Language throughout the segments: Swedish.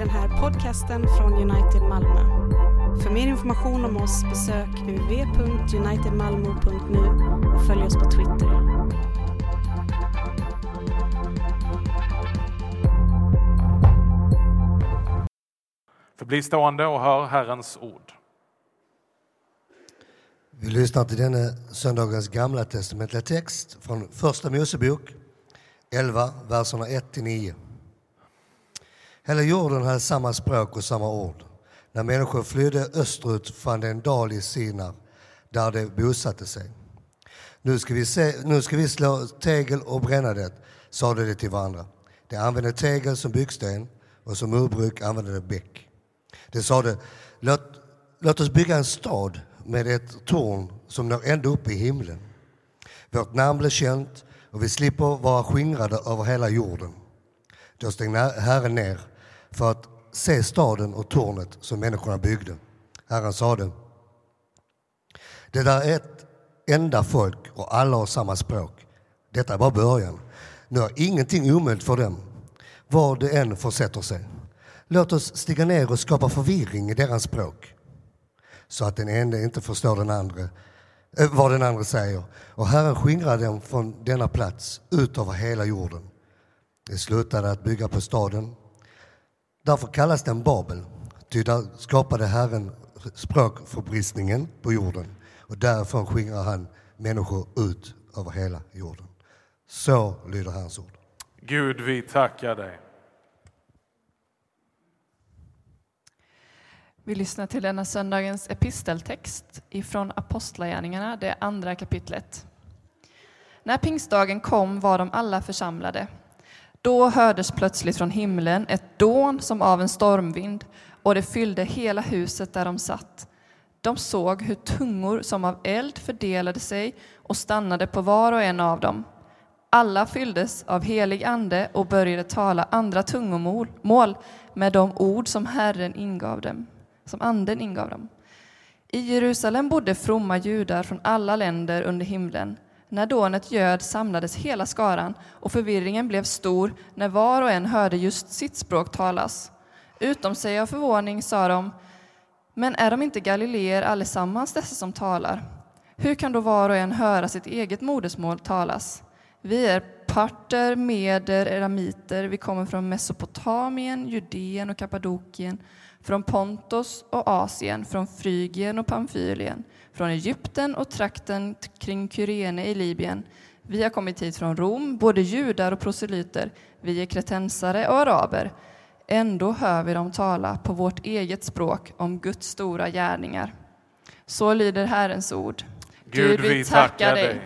den här podcasten från United Malmö. För mer information om oss besök www.unitedmalmo.nu och följ oss på Twitter. Förbli stående och hör Herrens ord. Vi lyssnar till denna söndagens gamla testamentliga text från Första Mosebok 11, verserna 1-9. Hela jorden hade samma språk och samma ord. När människor flydde österut fann de en dal i Sinar där de bosatte sig. Nu ska, vi se, nu ska vi slå tegel och bränna det, sade de till varandra. De använde tegel som byggsten och som murbruk använde de bäck. De sade, låt, låt oss bygga en stad med ett torn som når ända upp i himlen. Vårt namn blir känt och vi slipper vara skingrade över hela jorden. Då steg Herren ner för att se staden och tornet som människorna byggde. Herren sade, det där är ett enda folk och alla har samma språk. Detta är bara början. Nu är ingenting omöjligt för dem, var det än försätter sig. Låt oss stiga ner och skapa förvirring i deras språk så att den ene inte förstår den andra, eh, vad den andra säger. Och Herren skingrade dem från denna plats ut över hela jorden. De slutade att bygga på staden. Därför kallas den Babel, ty där skapade Herren språkförbristningen på jorden och därifrån skingrar han människor ut över hela jorden. Så lyder hans ord. Gud, vi tackar dig. Vi lyssnar till denna söndagens episteltext ifrån Apostlagärningarna, det andra kapitlet. När pingstdagen kom var de alla församlade. Då hördes plötsligt från himlen ett dån som av en stormvind och det fyllde hela huset där de satt. De såg hur tungor som av eld fördelade sig och stannade på var och en av dem. Alla fylldes av helig ande och började tala andra tungomål med de ord som Herren ingav dem som anden ingav dem. I Jerusalem bodde fromma judar från alla länder under himlen. När dånet göd samlades hela skaran och förvirringen blev stor när var och en hörde just sitt språk talas. Utom sig av förvåning sa de, men är de inte galileer allesammans dessa som talar? Hur kan då var och en höra sitt eget modersmål talas? Vi är parter, meder, eramiter, vi kommer från Mesopotamien, Judeen och Kappadokien, från Pontos och Asien, från Frygien och Pamfylien, från Egypten och trakten kring Kyrene i Libyen. Vi har kommit hit från Rom, både judar och proselyter. Vi är kretensare och araber. Ändå hör vi dem tala på vårt eget språk om Guds stora gärningar. Så lyder Herrens ord. Gud, vi tackar dig.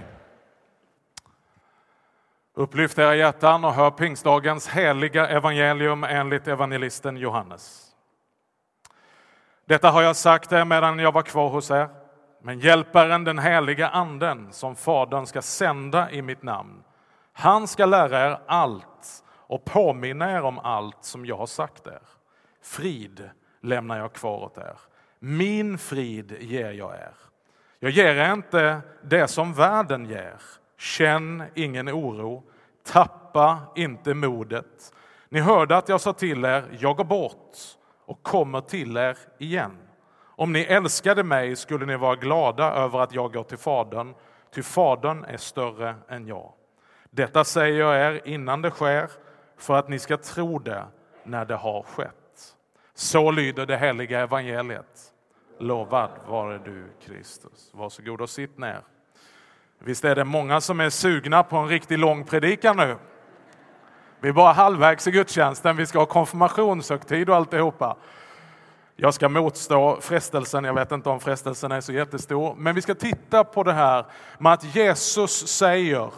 Upplyft era hjärtan och hör pingstdagens heliga evangelium enligt evangelisten Johannes. Detta har jag sagt er medan jag var kvar hos er. Men hjälparen, den heliga anden, som Fadern ska sända i mitt namn, han ska lära er allt och påminna er om allt som jag har sagt er. Frid lämnar jag kvar åt er. Min frid ger jag er. Jag ger er inte det som världen ger. Känn ingen oro. Tappa inte modet. Ni hörde att jag sa till er, jag går bort och kommer till er igen. Om ni älskade mig skulle ni vara glada över att jag går till Fadern, ty Fadern är större än jag. Detta säger jag er innan det sker, för att ni ska tro det när det har skett. Så lyder det heliga evangeliet. Lovad vare du, Kristus. Varsågod och sitt ner. Visst är det många som är sugna på en riktigt lång predikan nu? Vi är bara halvvägs i gudstjänsten, vi ska ha konfirmationshögtid och alltihopa. Jag ska motstå frestelsen, jag vet inte om frestelsen är så jättestor, men vi ska titta på det här med att Jesus säger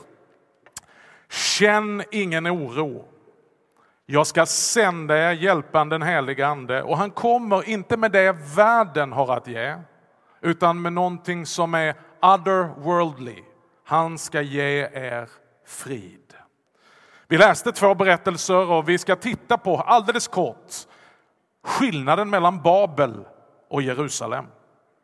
Känn ingen oro. Jag ska sända er hjälpan den helige Ande och han kommer inte med det världen har att ge, utan med någonting som är otherworldly. Han ska ge er frid. Vi läste två berättelser och vi ska titta på alldeles kort skillnaden mellan Babel och Jerusalem.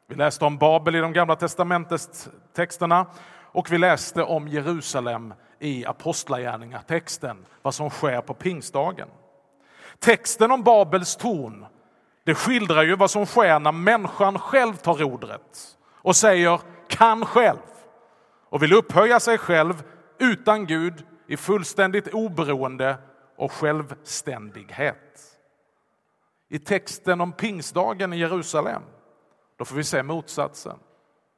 Vi läste om Babel i de gamla testamentets texterna och vi läste om Jerusalem i Apostlagärningarna-texten, vad som sker på pingstdagen. Texten om Babels torn det skildrar ju vad som sker när människan själv tar rodret och säger kan själv och vill upphöja sig själv utan Gud i fullständigt oberoende och självständighet. I texten om pingstdagen i Jerusalem då får vi se motsatsen.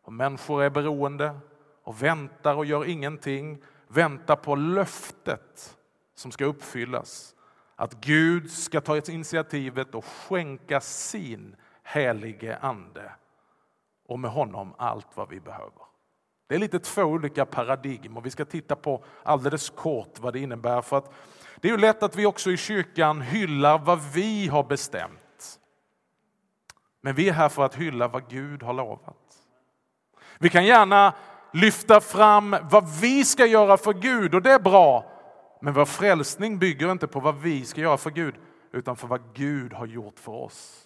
Och människor är beroende och väntar och gör ingenting, väntar på löftet som ska uppfyllas. Att Gud ska ta initiativet och skänka sin helige ande och med honom allt vad vi behöver. Det är lite två olika paradigm och vi ska titta på alldeles kort vad det innebär. För att det är ju lätt att vi också i kyrkan hyllar vad vi har bestämt. Men vi är här för att hylla vad Gud har lovat. Vi kan gärna lyfta fram vad vi ska göra för Gud och det är bra. Men vår frälsning bygger inte på vad vi ska göra för Gud utan för vad Gud har gjort för oss.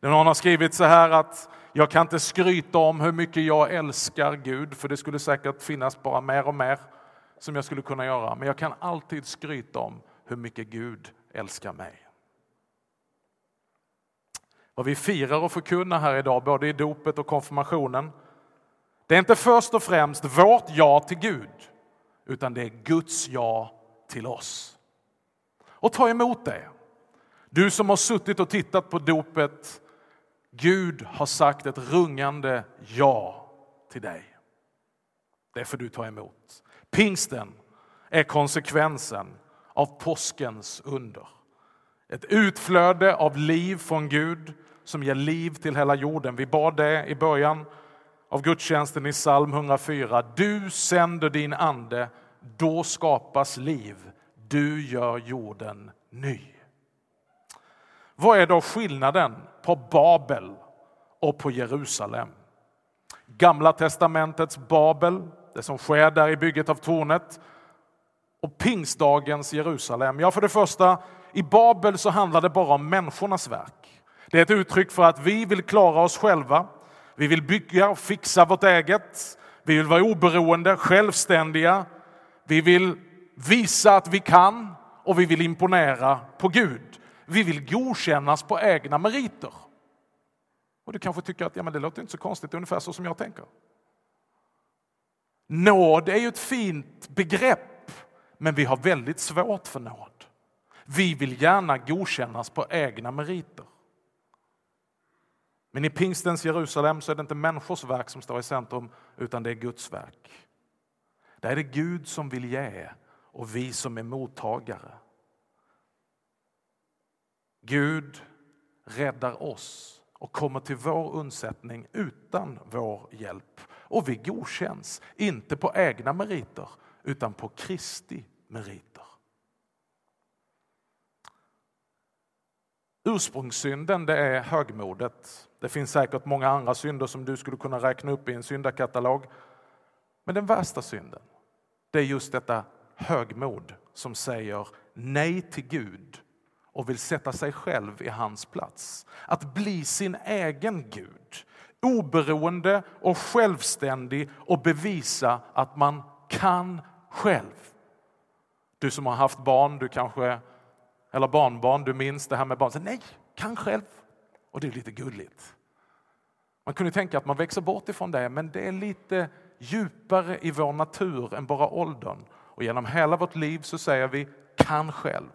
Någon har skrivit så här att jag kan inte skryta om hur mycket jag älskar Gud, för det skulle säkert finnas bara mer och mer som jag skulle kunna göra. Men jag kan alltid skryta om hur mycket Gud älskar mig. Vad vi firar och förkunnar här idag, både i dopet och konfirmationen, det är inte först och främst vårt ja till Gud, utan det är Guds ja till oss. Och ta emot det. Du som har suttit och tittat på dopet Gud har sagt ett rungande ja till dig. Det får du ta emot. Pingsten är konsekvensen av påskens under. Ett utflöde av liv från Gud som ger liv till hela jorden. Vi bad det i början av gudstjänsten i psalm 104. Du sänder din ande, då skapas liv. Du gör jorden ny. Vad är då skillnaden på Babel och på Jerusalem? Gamla testamentets Babel, det som sker där i bygget av tornet och pingstdagens Jerusalem. Ja, för det första, i Babel så handlar det bara om människornas verk. Det är ett uttryck för att vi vill klara oss själva. Vi vill bygga och fixa vårt eget. Vi vill vara oberoende, självständiga. Vi vill visa att vi kan och vi vill imponera på Gud. Vi vill godkännas på egna meriter. Och du kanske tycker att ja, men det låter inte så konstigt, ungefär så som jag tänker. Nåd är ju ett fint begrepp, men vi har väldigt svårt för nåd. Vi vill gärna godkännas på egna meriter. Men i pingstens Jerusalem så är det inte människors verk som står i centrum, utan det är Guds verk. Där är det Gud som vill ge och vi som är mottagare. Gud räddar oss och kommer till vår undsättning utan vår hjälp. Och vi godkänns, inte på egna meriter, utan på Kristi meriter. Ursprungssynden det är högmodet. Det finns säkert många andra synder som du skulle kunna räkna upp i en syndakatalog. Men den värsta synden, det är just detta högmod som säger nej till Gud och vill sätta sig själv i hans plats. Att bli sin egen Gud, oberoende och självständig och bevisa att man kan själv. Du som har haft barn, du kanske, eller barnbarn, du minns det här med barn. Så, Nej, kan själv. Och det är lite gulligt. Man kunde tänka att man växer bort ifrån det, men det är lite djupare i vår natur än bara åldern. Och genom hela vårt liv så säger vi kan själv.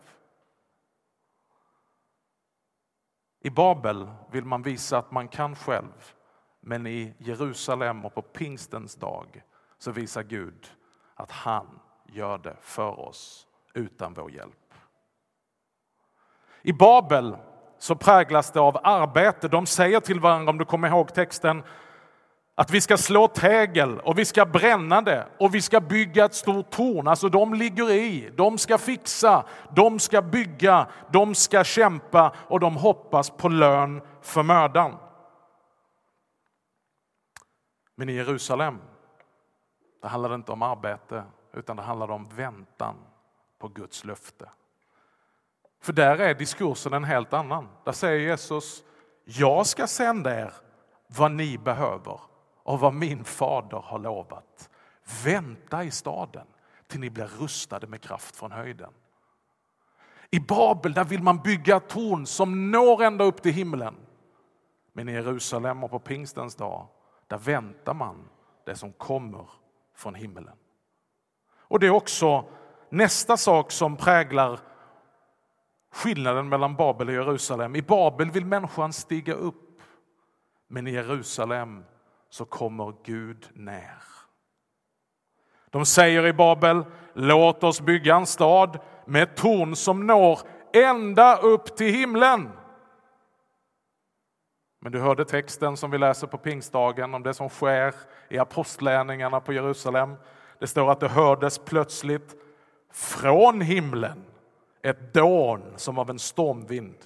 I Babel vill man visa att man kan själv, men i Jerusalem och på pingstens dag så visar Gud att han gör det för oss utan vår hjälp. I Babel så präglas det av arbete. De säger till varandra, om du kommer ihåg texten, att vi ska slå tegel och vi ska bränna det och vi ska bygga ett stort torn. Alltså de ligger i, de ska fixa, de ska bygga, de ska kämpa och de hoppas på lön för mödan. Men i Jerusalem, det handlar inte om arbete utan det handlar om väntan på Guds löfte. För där är diskursen en helt annan. Där säger Jesus, jag ska sända er vad ni behöver av vad min fader har lovat. Vänta i staden till ni blir rustade med kraft från höjden. I Babel där vill man bygga torn som når ända upp till himlen. Men i Jerusalem och på pingstens dag, där väntar man det som kommer från himlen. Och det är också nästa sak som präglar skillnaden mellan Babel och Jerusalem. I Babel vill människan stiga upp, men i Jerusalem så kommer Gud när. De säger i Babel, låt oss bygga en stad med ett torn som når ända upp till himlen. Men du hörde texten som vi läser på pingstdagen om det som sker i apostlärningarna på Jerusalem. Det står att det hördes plötsligt från himlen ett dån som av en stormvind.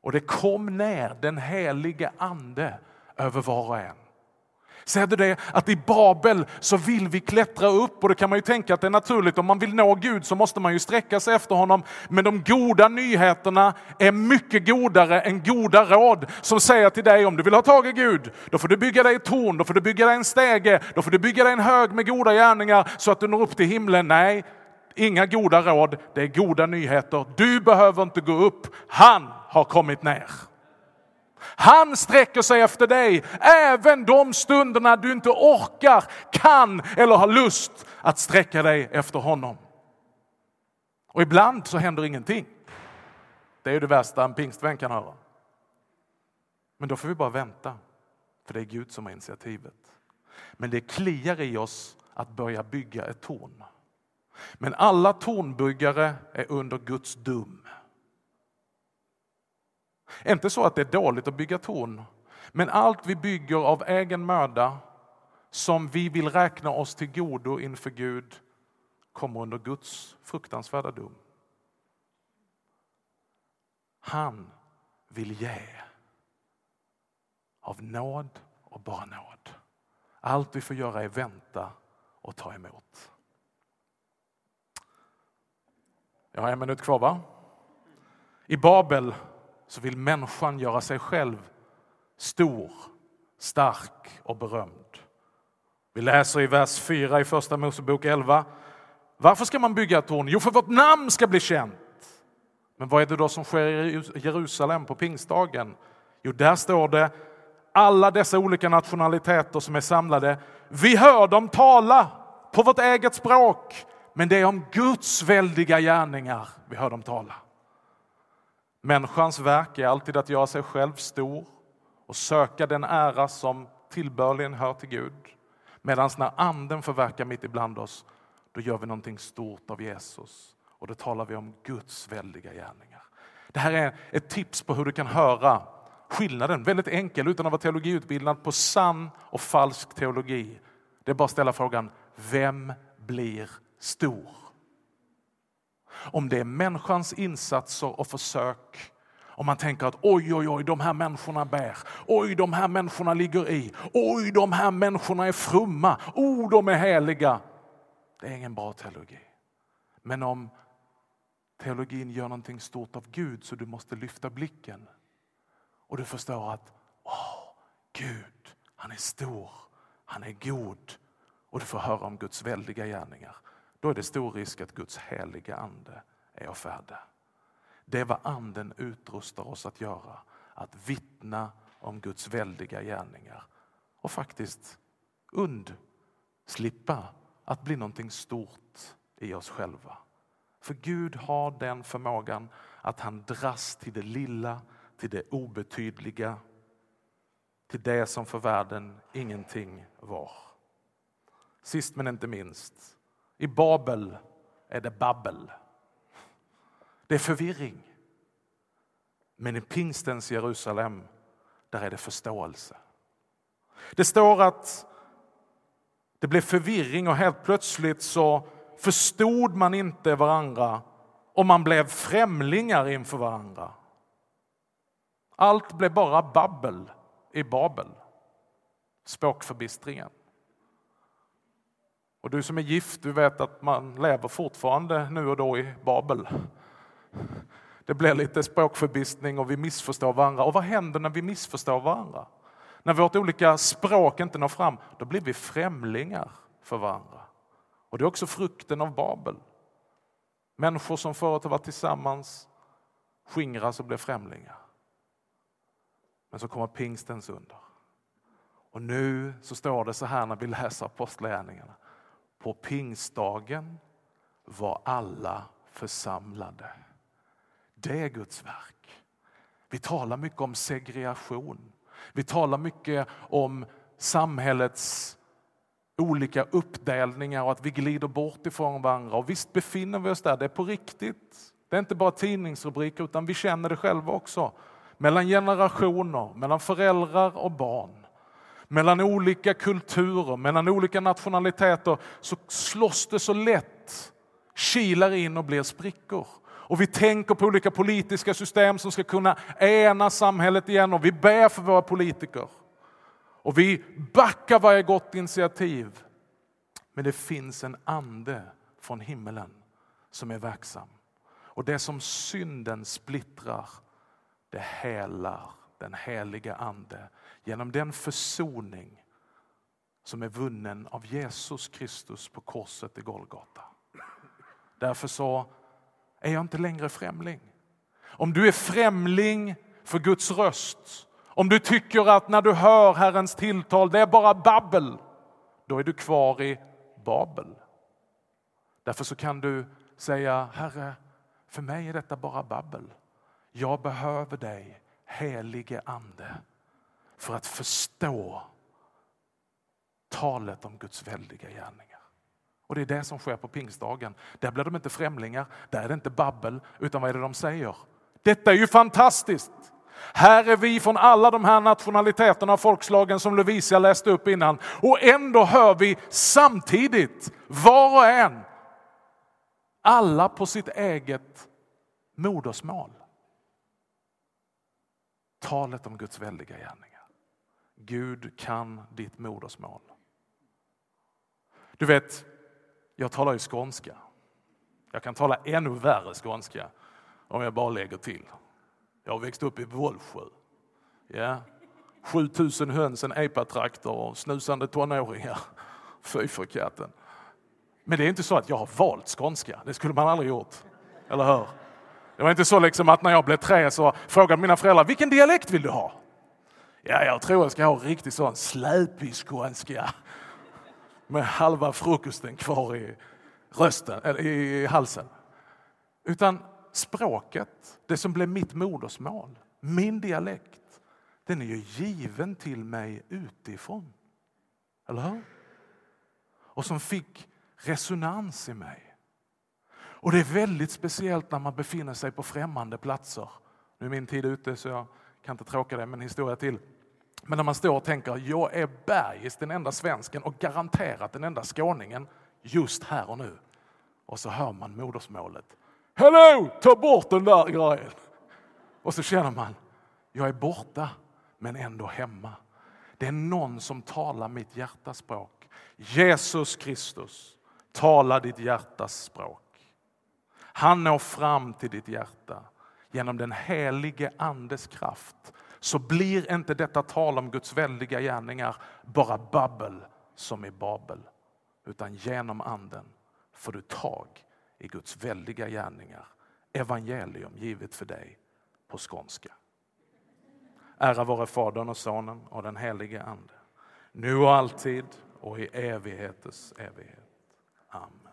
Och det kom ner den helige ande över var och en. Ser du det? Att i Babel så vill vi klättra upp och det kan man ju tänka att det är naturligt. Om man vill nå Gud så måste man ju sträcka sig efter honom. Men de goda nyheterna är mycket godare än goda råd som säger till dig om du vill ha tag i Gud, då får du bygga dig ett torn, då får du bygga dig en stege, då får du bygga dig en hög med goda gärningar så att du når upp till himlen. Nej, inga goda råd, det är goda nyheter. Du behöver inte gå upp, han har kommit ner. Han sträcker sig efter dig även de stunderna du inte orkar, kan eller har lust att sträcka dig efter honom. Och ibland så händer ingenting. Det är det värsta en pingstvän kan höra. Men då får vi bara vänta, för det är Gud som har initiativet. Men det kliar i oss att börja bygga ett torn. Men alla tornbyggare är under Guds dum. Inte så att det är dåligt att bygga torn, men allt vi bygger av egen möda som vi vill räkna oss till godo inför Gud kommer under Guds fruktansvärda dom. Han vill ge av nåd och bara nåd. Allt vi får göra är vänta och ta emot. Jag har en minut kvar va? I Babel så vill människan göra sig själv stor, stark och berömd. Vi läser i vers 4 i Första Mosebok 11. Varför ska man bygga ett torn? Jo, för vårt namn ska bli känt. Men vad är det då som sker i Jerusalem på pingstdagen? Jo, där står det alla dessa olika nationaliteter som är samlade. Vi hör dem tala på vårt eget språk, men det är om Guds väldiga gärningar vi hör dem tala. Människans verk är alltid att göra sig själv stor och söka den ära som tillbörligen hör till Gud. Medan när anden får verka mitt ibland oss, då gör vi någonting stort av Jesus. Och då talar vi om Guds väldiga gärningar. Det här är ett tips på hur du kan höra skillnaden, väldigt enkel, utan att vara teologiutbildad, på sann och falsk teologi. Det är bara att ställa frågan, vem blir stor? Om det är människans insatser och försök om man tänker att oj, oj, oj, de här människorna bär. Oj, de här människorna ligger i. Oj, de här människorna är frumma. Oh, de är heliga. Det är ingen bra teologi. Men om teologin gör någonting stort av Gud så du måste lyfta blicken och du förstår att åh, Gud, han är stor, han är god och du får höra om Guds väldiga gärningar då är det stor risk att Guds heliga ande är av färde. Det är vad anden utrustar oss att göra, att vittna om Guds väldiga gärningar och faktiskt undslippa att bli någonting stort i oss själva. För Gud har den förmågan att han dras till det lilla, till det obetydliga, till det som för världen ingenting var. Sist men inte minst, i Babel är det babbel. Det är förvirring. Men i pingstens Jerusalem, där är det förståelse. Det står att det blev förvirring och helt plötsligt så förstod man inte varandra och man blev främlingar inför varandra. Allt blev bara babbel i Babel, språkförbistringen. Och du som är gift, du vet att man lever fortfarande nu och då i Babel. Det blir lite språkförbistning och vi missförstår varandra. Och vad händer när vi missförstår varandra? När vårt olika språk inte når fram, då blir vi främlingar för varandra. Och det är också frukten av Babel. Människor som förut har varit tillsammans skingras och blir främlingar. Men så kommer pingstens under. Och nu så står det så här när vi läser Apostlagärningarna. På pingstdagen var alla församlade. Det är Guds verk. Vi talar mycket om segregation. Vi talar mycket om samhällets olika uppdelningar och att vi glider bort ifrån varandra. Och visst befinner vi oss där, det är på riktigt. Det är inte bara tidningsrubriker utan vi känner det själva också. Mellan generationer, mellan föräldrar och barn. Mellan olika kulturer, mellan olika nationaliteter så slåss det så lätt, kilar in och blir sprickor. Och vi tänker på olika politiska system som ska kunna ena samhället igen och vi ber för våra politiker. Och vi backar varje gott initiativ. Men det finns en ande från himmelen som är verksam. Och det som synden splittrar, det helar den heliga ande genom den försoning som är vunnen av Jesus Kristus på korset i Golgata. Därför så är jag inte längre främling. Om du är främling för Guds röst, om du tycker att när du hör Herrens tilltal, det är bara babbel, då är du kvar i Babel. Därför så kan du säga, Herre, för mig är detta bara babbel. Jag behöver dig, helige Ande, för att förstå talet om Guds väldiga gärningar. Och det är det som sker på pingstdagen. Där blir de inte främlingar, där är det inte babbel, utan vad är det de säger? Detta är ju fantastiskt! Här är vi från alla de här nationaliteterna och folkslagen som Lovisia läste upp innan. Och ändå hör vi samtidigt, var och en, alla på sitt eget modersmål. Talet om Guds väldiga gärningar. Gud kan ditt modersmål. Du vet, jag talar ju skånska. Jag kan tala ännu värre skånska om jag bara lägger till. Jag har växt upp i Vollsjö. Ja. 7000 höns, en epatraktor och snusande tonåringar. Fy för katten. Men det är inte så att jag har valt skånska. Det skulle man aldrig gjort. Eller hur? Det var inte så liksom att när jag blev tre så frågade mina föräldrar vilken dialekt vill du ha? Ja, jag tror jag ska ha riktigt sån släpig skånska med halva frukosten kvar i rösten, eller i halsen. Utan språket, det som blev mitt modersmål, min dialekt, den är ju given till mig utifrån. Eller hur? Och som fick resonans i mig. Och det är väldigt speciellt när man befinner sig på främmande platser. Nu är min tid ute så jag kan inte tråka dig med en historia till. Men när man står och tänker, jag är bergis den enda svensken och garanterat den enda skåningen just här och nu. Och så hör man modersmålet. Hello, ta bort den där grejen. Och så känner man, jag är borta men ändå hemma. Det är någon som talar mitt hjärtas språk. Jesus Kristus, tala ditt hjärtas språk. Han når fram till ditt hjärta genom den helige Andes kraft så blir inte detta tal om Guds väldiga gärningar bara babbel som i Babel. Utan genom Anden får du tag i Guds väldiga gärningar. Evangelium givet för dig på skånska. Ära vare Fadern och Sonen och den helige Ande. Nu och alltid och i evigheters evighet. Amen.